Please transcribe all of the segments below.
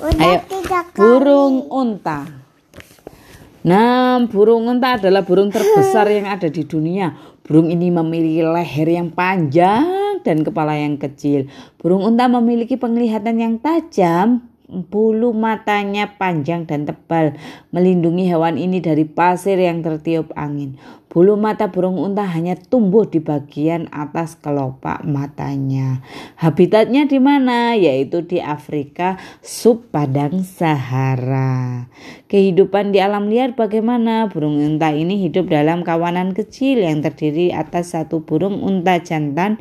Udah Ayo, burung unta. Nah, burung unta adalah burung terbesar yang ada di dunia. Burung ini memiliki leher yang panjang dan kepala yang kecil. Burung unta memiliki penglihatan yang tajam, bulu matanya panjang dan tebal, melindungi hewan ini dari pasir yang tertiup angin. Bulu mata burung unta hanya tumbuh di bagian atas kelopak matanya. Habitatnya di mana? Yaitu di Afrika subpadang Sahara. Kehidupan di alam liar bagaimana? Burung unta ini hidup dalam kawanan kecil yang terdiri atas satu burung unta jantan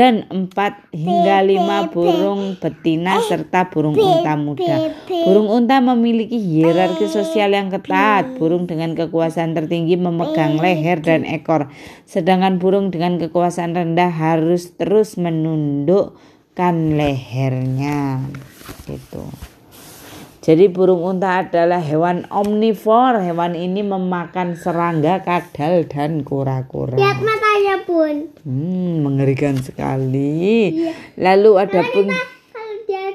dan empat hingga lima burung betina serta burung unta muda. Burung unta memiliki hierarki sosial yang ketat. Burung dengan kekuasaan tertinggi memegang leher dan ekor, sedangkan burung dengan kekuasaan rendah harus terus menundukkan lehernya. Gitu. Jadi burung unta adalah hewan omnivor. Hewan ini memakan serangga, kadal, dan kura-kura. Lihat matanya pun. Hmm, mengerikan sekali. Lalu ada pun Kalau dia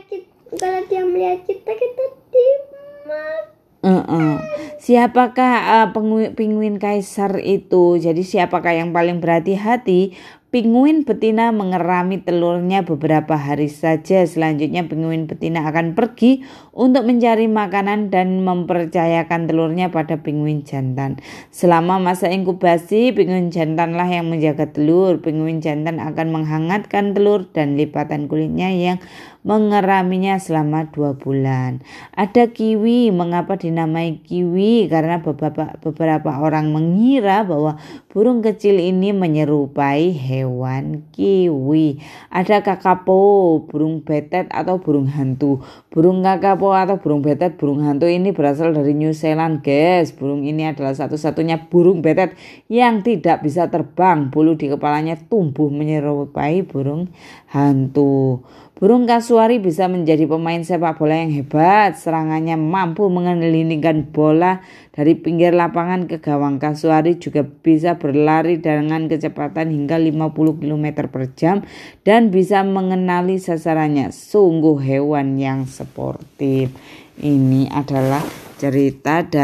kalau dia melihat kita kita dimak. Uh-uh. Siapakah uh, pengu- penguin kaisar itu? Jadi siapakah yang paling berhati-hati? Penguin betina mengerami telurnya beberapa hari saja. Selanjutnya penguin betina akan pergi untuk mencari makanan dan mempercayakan telurnya pada penguin jantan. Selama masa inkubasi, penguin jantanlah yang menjaga telur. Penguin jantan akan menghangatkan telur dan lipatan kulitnya yang mengeraminya selama dua bulan. Ada kiwi, mengapa dinamai kiwi? Karena beberapa, beberapa orang mengira bahwa burung kecil ini menyerupai hewan kiwi. Ada kakapo, burung betet atau burung hantu. Burung kakapo atau burung betet, burung hantu ini berasal dari New Zealand, guys. Burung ini adalah satu-satunya burung betet yang tidak bisa terbang. Bulu di kepalanya tumbuh menyerupai burung hantu. Burung kasuari bisa menjadi pemain sepak bola yang hebat. Serangannya mampu mengelilingkan bola dari pinggir lapangan ke gawang. Kasuari juga bisa berlari dengan kecepatan hingga 50 km per jam dan bisa mengenali sasarannya. Sungguh hewan yang sportif. Ini adalah cerita dari